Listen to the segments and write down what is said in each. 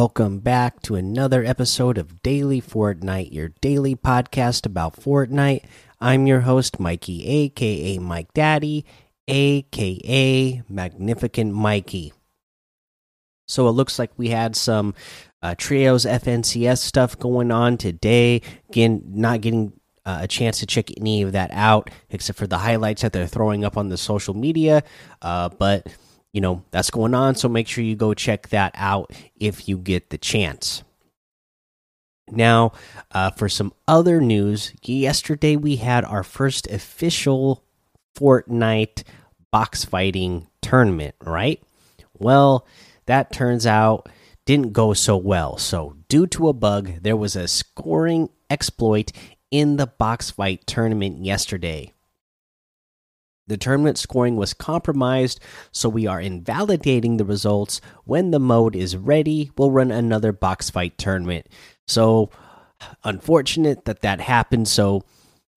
Welcome back to another episode of Daily Fortnite, your daily podcast about Fortnite. I'm your host, Mikey, aka Mike Daddy, aka Magnificent Mikey. So it looks like we had some uh, Trios FNCS stuff going on today. Again, not getting uh, a chance to check any of that out except for the highlights that they're throwing up on the social media. Uh, but you know that's going on. So make sure you go check that out if you get the chance. Now uh, for some other news yesterday we had our first official fortnite box fighting tournament right? Well that turns out didn't go so well. So due to a bug there was a scoring exploit in the box fight tournament yesterday the tournament scoring was compromised, so we are invalidating the results. When the mode is ready, we'll run another box fight tournament. So, unfortunate that that happened. So,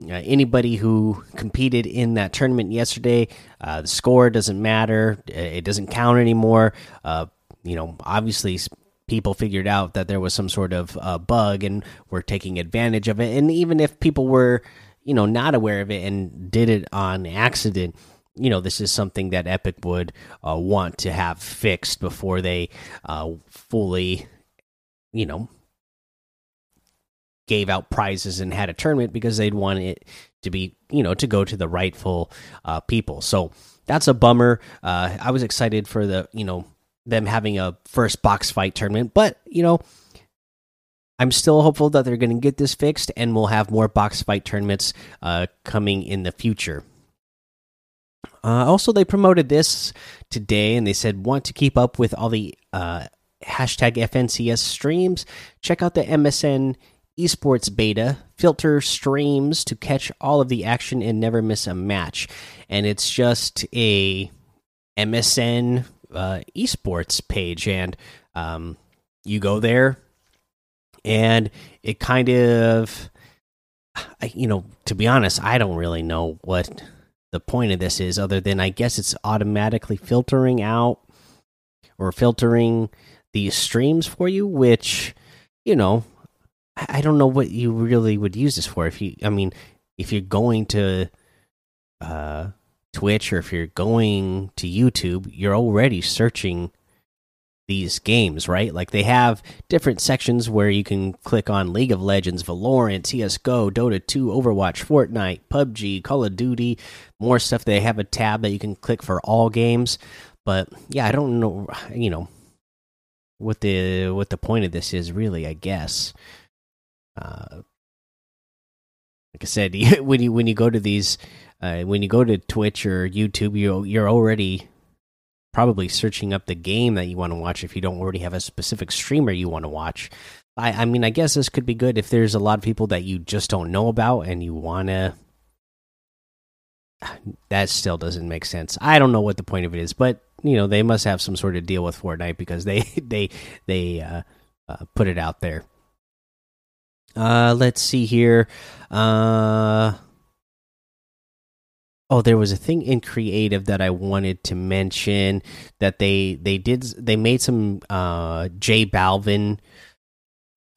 uh, anybody who competed in that tournament yesterday, uh, the score doesn't matter. It doesn't count anymore. Uh, you know, obviously, people figured out that there was some sort of uh, bug and were taking advantage of it. And even if people were you know not aware of it and did it on accident you know this is something that epic would uh, want to have fixed before they uh, fully you know gave out prizes and had a tournament because they'd want it to be you know to go to the rightful uh, people. So that's a bummer. Uh, i was excited for the you know them having a first box fight tournament but you know I'm still hopeful that they're going to get this fixed and we'll have more box fight tournaments uh, coming in the future. Uh, also, they promoted this today and they said, want to keep up with all the uh, hashtag FNCS streams? Check out the MSN esports beta, filter streams to catch all of the action and never miss a match. And it's just a MSN uh, esports page. And um, you go there, and it kind of you know to be honest i don't really know what the point of this is other than i guess it's automatically filtering out or filtering these streams for you which you know i don't know what you really would use this for. If you i mean if you're going to uh twitch or if you're going to youtube you're already searching these games, right? Like they have different sections where you can click on League of Legends, Valorant, CS:GO, Dota 2, Overwatch, Fortnite, PUBG, Call of Duty, more stuff. They have a tab that you can click for all games. But yeah, I don't know, you know, what the what the point of this is really, I guess. Uh like I said, when you when you go to these uh, when you go to Twitch or YouTube, you you're already probably searching up the game that you want to watch if you don't already have a specific streamer you want to watch. I, I mean, I guess this could be good if there's a lot of people that you just don't know about and you want to. That still doesn't make sense. I don't know what the point of it is, but you know they must have some sort of deal with Fortnite because they they they uh, uh, put it out there. Uh, let's see here. Uh, oh there was a thing in creative that i wanted to mention that they they did they made some uh j balvin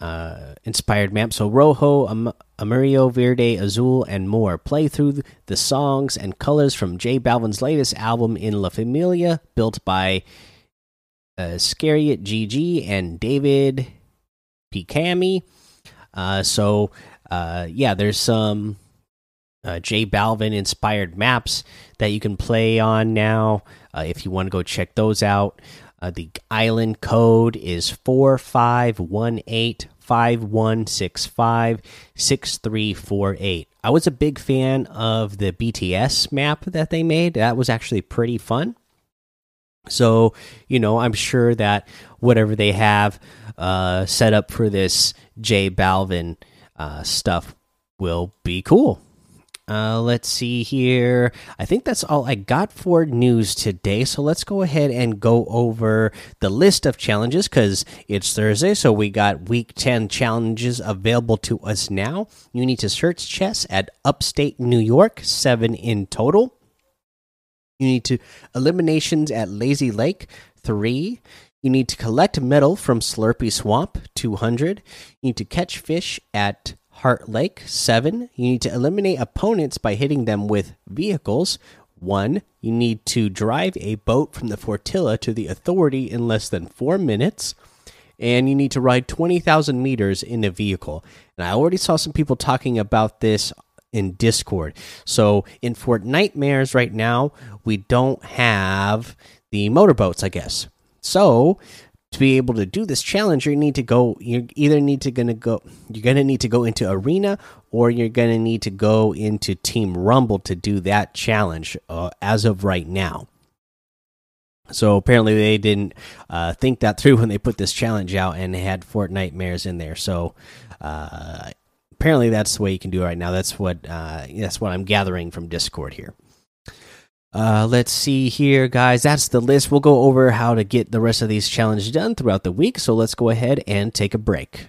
uh inspired maps so rojo Am verde azul and more. Play through the songs and colors from j balvin's latest album in la familia built by uh scariot gg and david picami uh so uh yeah there's some uh, J Balvin inspired maps that you can play on now. Uh, if you want to go check those out, uh, the island code is four five one eight five one six five six three four eight. I was a big fan of the BTS map that they made. That was actually pretty fun. So, you know, I'm sure that whatever they have uh, set up for this J Balvin uh, stuff will be cool. Uh, let's see here. I think that's all I got for news today. So let's go ahead and go over the list of challenges because it's Thursday. So we got week 10 challenges available to us now. You need to search chess at upstate New York, seven in total. You need to eliminations at Lazy Lake, three. You need to collect metal from Slurpy Swamp, 200. You need to catch fish at Heart Lake, 7. You need to eliminate opponents by hitting them with vehicles, 1. You need to drive a boat from the Fortilla to the Authority in less than 4 minutes. And you need to ride 20,000 meters in a vehicle. And I already saw some people talking about this in Discord. So in Fortnitemares right now, we don't have the motorboats, I guess. So to be able to do this challenge, you need to go. You either need to gonna go. You're gonna need to go into arena, or you're gonna need to go into Team Rumble to do that challenge. Uh, as of right now. So apparently they didn't uh, think that through when they put this challenge out and had Fortnitemares in there. So uh, apparently that's the way you can do it right now. That's what uh, that's what I'm gathering from Discord here. Uh, let's see here, guys. That's the list. We'll go over how to get the rest of these challenges done throughout the week. So let's go ahead and take a break.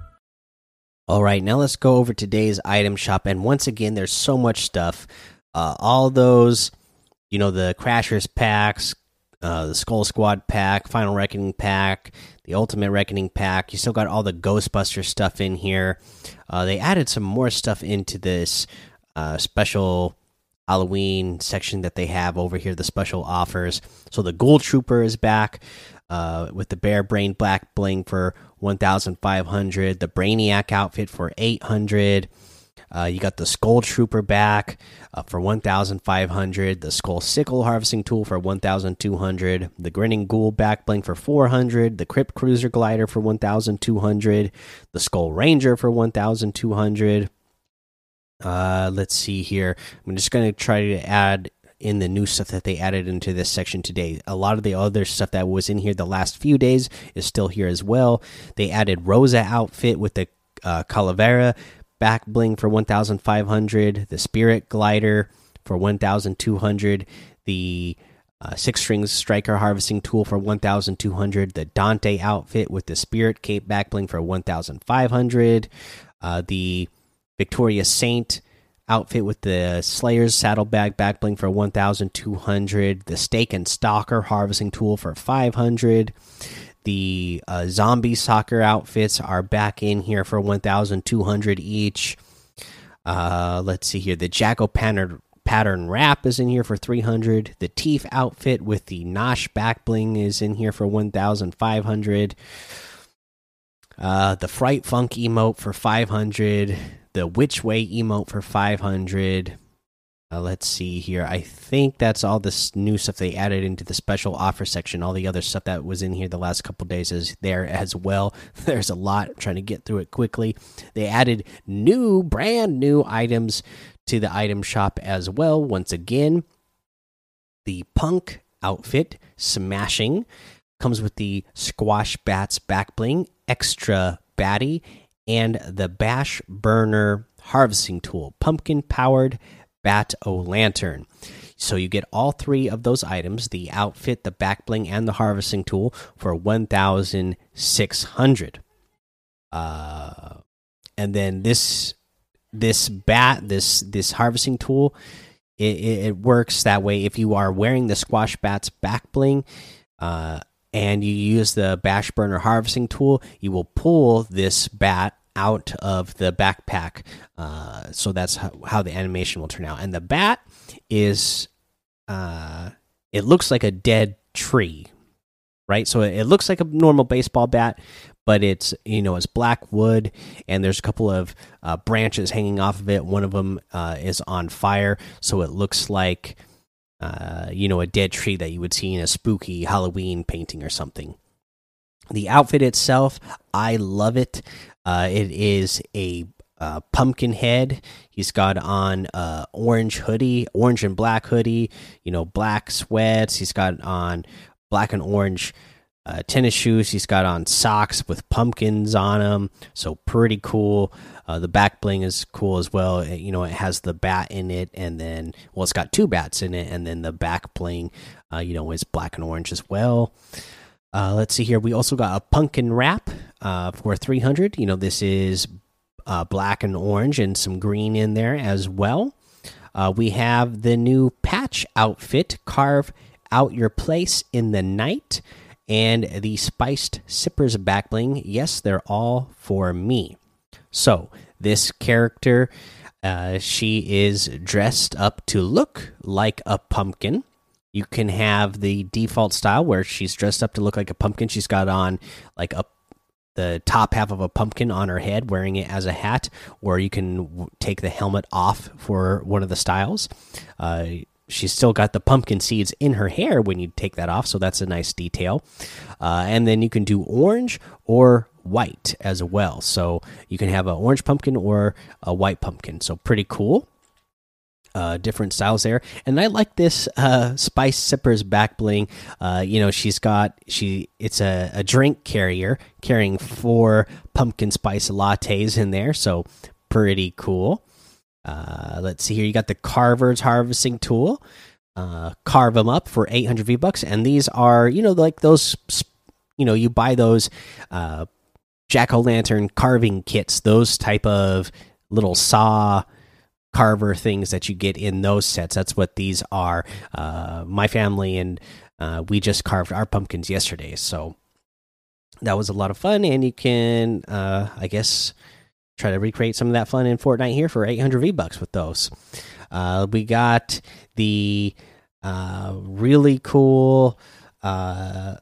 All right, now let's go over today's item shop. And once again, there's so much stuff. Uh, all those, you know, the Crashers packs, uh, the Skull Squad pack, Final Reckoning pack, the Ultimate Reckoning pack. You still got all the Ghostbuster stuff in here. Uh, they added some more stuff into this uh, special Halloween section that they have over here, the special offers. So the Ghoul Trooper is back uh, with the Bear Brain Black Bling for 1,500. The Brainiac outfit for 800. Uh, you got the Skull Trooper back uh, for 1,500. The Skull Sickle Harvesting Tool for 1,200. The Grinning Ghoul back bling for 400. The Crypt Cruiser Glider for 1,200. The Skull Ranger for 1,200. Uh, let's see here. I'm just going to try to add in the new stuff that they added into this section today. A lot of the other stuff that was in here the last few days is still here as well. They added Rosa outfit with the uh, Calavera back bling for 1,500, the Spirit glider for 1,200, the uh, six strings striker harvesting tool for 1,200, the Dante outfit with the Spirit cape back bling for 1,500, uh, the Victoria Saint outfit with the Slayer's saddlebag backbling for 1200, the Stake and Stalker harvesting tool for 500. The uh, zombie soccer outfits are back in here for 1200 each. Uh, let's see here. The Jacko pattern pattern wrap is in here for 300. The Teef outfit with the Nosh back bling is in here for 1500. Uh, the Fright Funk emote for 500 the which way emote for 500 uh, let's see here. I think that's all this new stuff they added into the special offer section. All the other stuff that was in here the last couple days is there as well. There's a lot. I'm trying to get through it quickly. They added new brand new items to the item shop as well. Once again the punk outfit smashing comes with the squash bats back bling extra batty and the Bash Burner harvesting tool, pumpkin powered bat o lantern. So you get all three of those items: the outfit, the back bling, and the harvesting tool for one thousand six hundred. Uh, and then this this bat this this harvesting tool it, it, it, works that way if you are wearing the squash bats back bling uh, and you use the bash burner harvesting tool you will pull this bat out of the backpack. Uh, so that's how, how, the animation will turn out. And the bat is, uh, it looks like a dead tree, right? So it looks like a normal baseball bat, but it's you know it's black wood, and there's a couple of uh, branches hanging off of it. One of them uh, is on fire, so it looks like. Uh, you know, a dead tree that you would see in a spooky Halloween painting or something. The outfit itself, I love it. Uh, it is a uh, pumpkin head. He's got on uh, orange hoodie, orange and black hoodie. You know, black sweats. He's got on black and orange uh, tennis shoes. He's got on socks with pumpkins on them, so pretty cool. Uh, the back bling is cool as well. It, you know, it has the bat in it, and then well, it's got two bats in it, and then the back bling, uh, you know, is black and orange as well. Uh, let's see here. We also got a pumpkin wrap uh, for 300. You know, this is uh, black and orange and some green in there as well. Uh, we have the new patch outfit, carve out your place in the night, and the spiced sippers back bling. Yes, they're all for me. So this character, uh, she is dressed up to look like a pumpkin. You can have the default style where she's dressed up to look like a pumpkin. She's got on like a the top half of a pumpkin on her head, wearing it as a hat, or you can take the helmet off for one of the styles. Uh, she's still got the pumpkin seeds in her hair when you take that off, so that's a nice detail. Uh, and then you can do orange or white as well. So you can have an orange pumpkin or a white pumpkin. So pretty cool uh, different styles there. And I like this uh, Spice Sippers back bling. Uh, you know, she's got she it's a, a drink carrier carrying four pumpkin spice lattes in there, so pretty cool. Uh, let's see here. You got the Carver's harvesting tool. Uh, carve them up for 800 V bucks, and these are you know like those you know you buy those uh, jack o' lantern carving kits, those type of little saw carver things that you get in those sets. That's what these are. Uh, my family and uh, we just carved our pumpkins yesterday, so that was a lot of fun. And you can, uh, I guess, try to recreate some of that fun in Fortnite here for 800 V bucks with those. Uh, we got the uh, really cool, uh,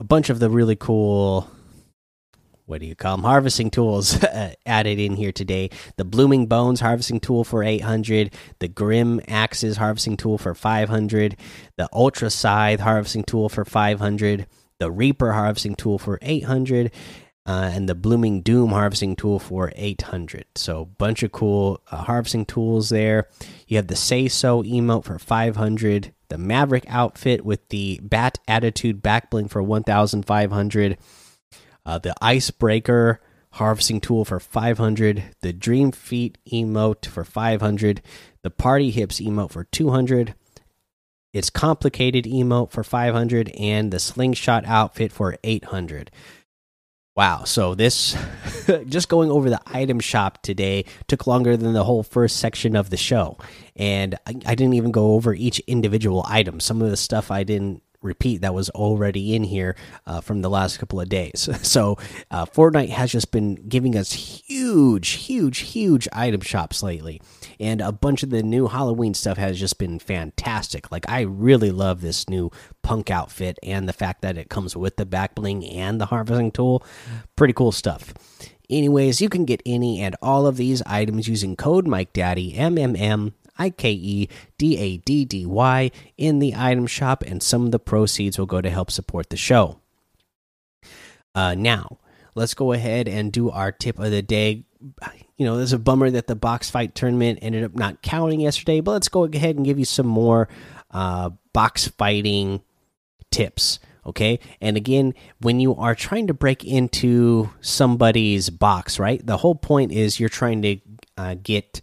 a bunch of the really cool what do you call them harvesting tools added in here today. The blooming bones harvesting tool for 800 the grim axes harvesting tool for 500 the ultra scythe harvesting tool for 500 the reaper harvesting tool for 800 uh, and the blooming doom harvesting tool for 800 so bunch of cool uh, harvesting tools there. You have the say so emote for 500 the maverick outfit with the bat attitude back bling for 1500 uh, the icebreaker harvesting tool for 500 the dream feet emote for 500 the party hips emote for 200 it's complicated emote for 500 and the slingshot outfit for 800 wow so this just going over the item shop today took longer than the whole first section of the show. And I, I didn't even go over each individual item. Some of the stuff i didn't repeat that was already in here uh, from the last couple of days. So uh, Fortnite has just been giving us huge, huge, huge item shops lately, and a bunch of the new Halloween stuff has just been fantastic. Like I really love this new punk outfit and the fact that it comes with the back bling and the harvesting tool. Pretty cool stuff. Anyways, you can get any and all of these items using code Mike Daddy M M M I K E D A D D Y in the item shop, and some of the proceeds will go to help support the show. Uh, now, let's go ahead and do our tip of the day. You know, there's a bummer that the box fight tournament ended up not counting yesterday, but let's go ahead and give you some more uh, box fighting tips. Okay. And again, when you are trying to break into somebody's box, right? The whole point is you're trying to uh, get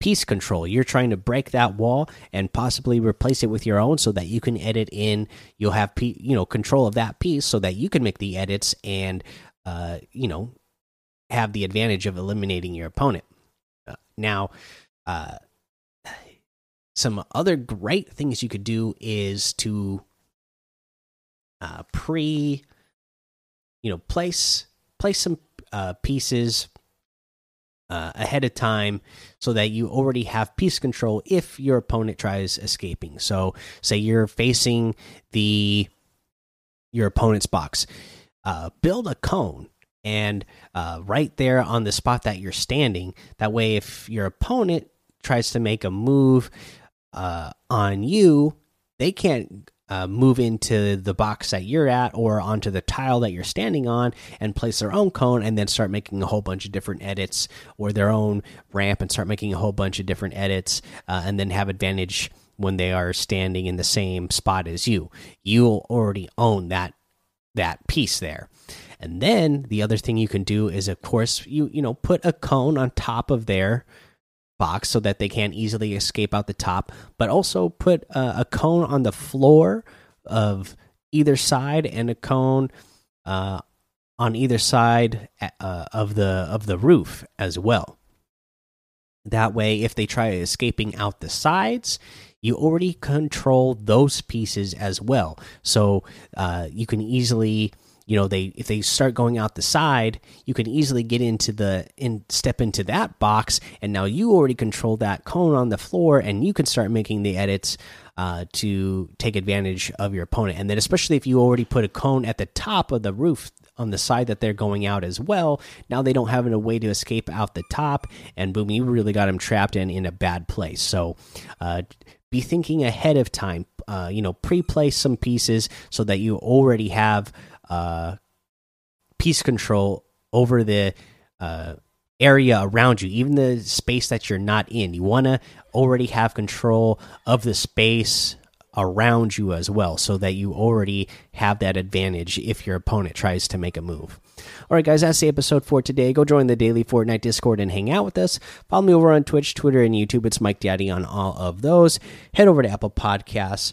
piece control. You're trying to break that wall and possibly replace it with your own so that you can edit in. You'll have you know control of that piece so that you can make the edits and uh, you know have the advantage of eliminating your opponent. Uh, now, uh, some other great things you could do is to uh, pre, you know, place place some uh, pieces uh, ahead of time so that you already have piece control if your opponent tries escaping. So, say you're facing the your opponent's box, uh, build a cone and uh, right there on the spot that you're standing. That way, if your opponent tries to make a move uh, on you, they can't uh, move into the box that you're at or onto the tile that you're standing on and place their own cone and then start making a whole bunch of different edits or their own ramp and start making a whole bunch of different edits uh, and then have advantage when they are standing in the same spot as you. You'll already own that that piece there. And then the other thing you can do is of course you you know put a cone on top of their box so that they can't easily escape out the top, but also put a cone on the floor of either side and a cone uh, on either side uh, of the of the roof as well. That way, if they try escaping out the sides, you already control those pieces as well. So uh, you can easily, you know, they if they start going out the side, you can easily get into the in step into that box, and now you already control that cone on the floor, and you can start making the edits uh, to take advantage of your opponent. And then, especially if you already put a cone at the top of the roof on the side that they're going out as well, now they don't have a way to escape out the top. And boom, you really got them trapped and in a bad place. So, uh, be thinking ahead of time. Uh, you know, pre-place some pieces so that you already have uh, piece control over the uh, area around you, even the space that you're not in. You want to already have control of the space around you as well, so that you already have that advantage if your opponent tries to make a move. All right, guys, that's the episode for today. Go join the daily Fortnite Discord and hang out with us. Follow me over on Twitch, Twitter, and YouTube. It's Mike Daddy on all of those. Head over to Apple Podcasts,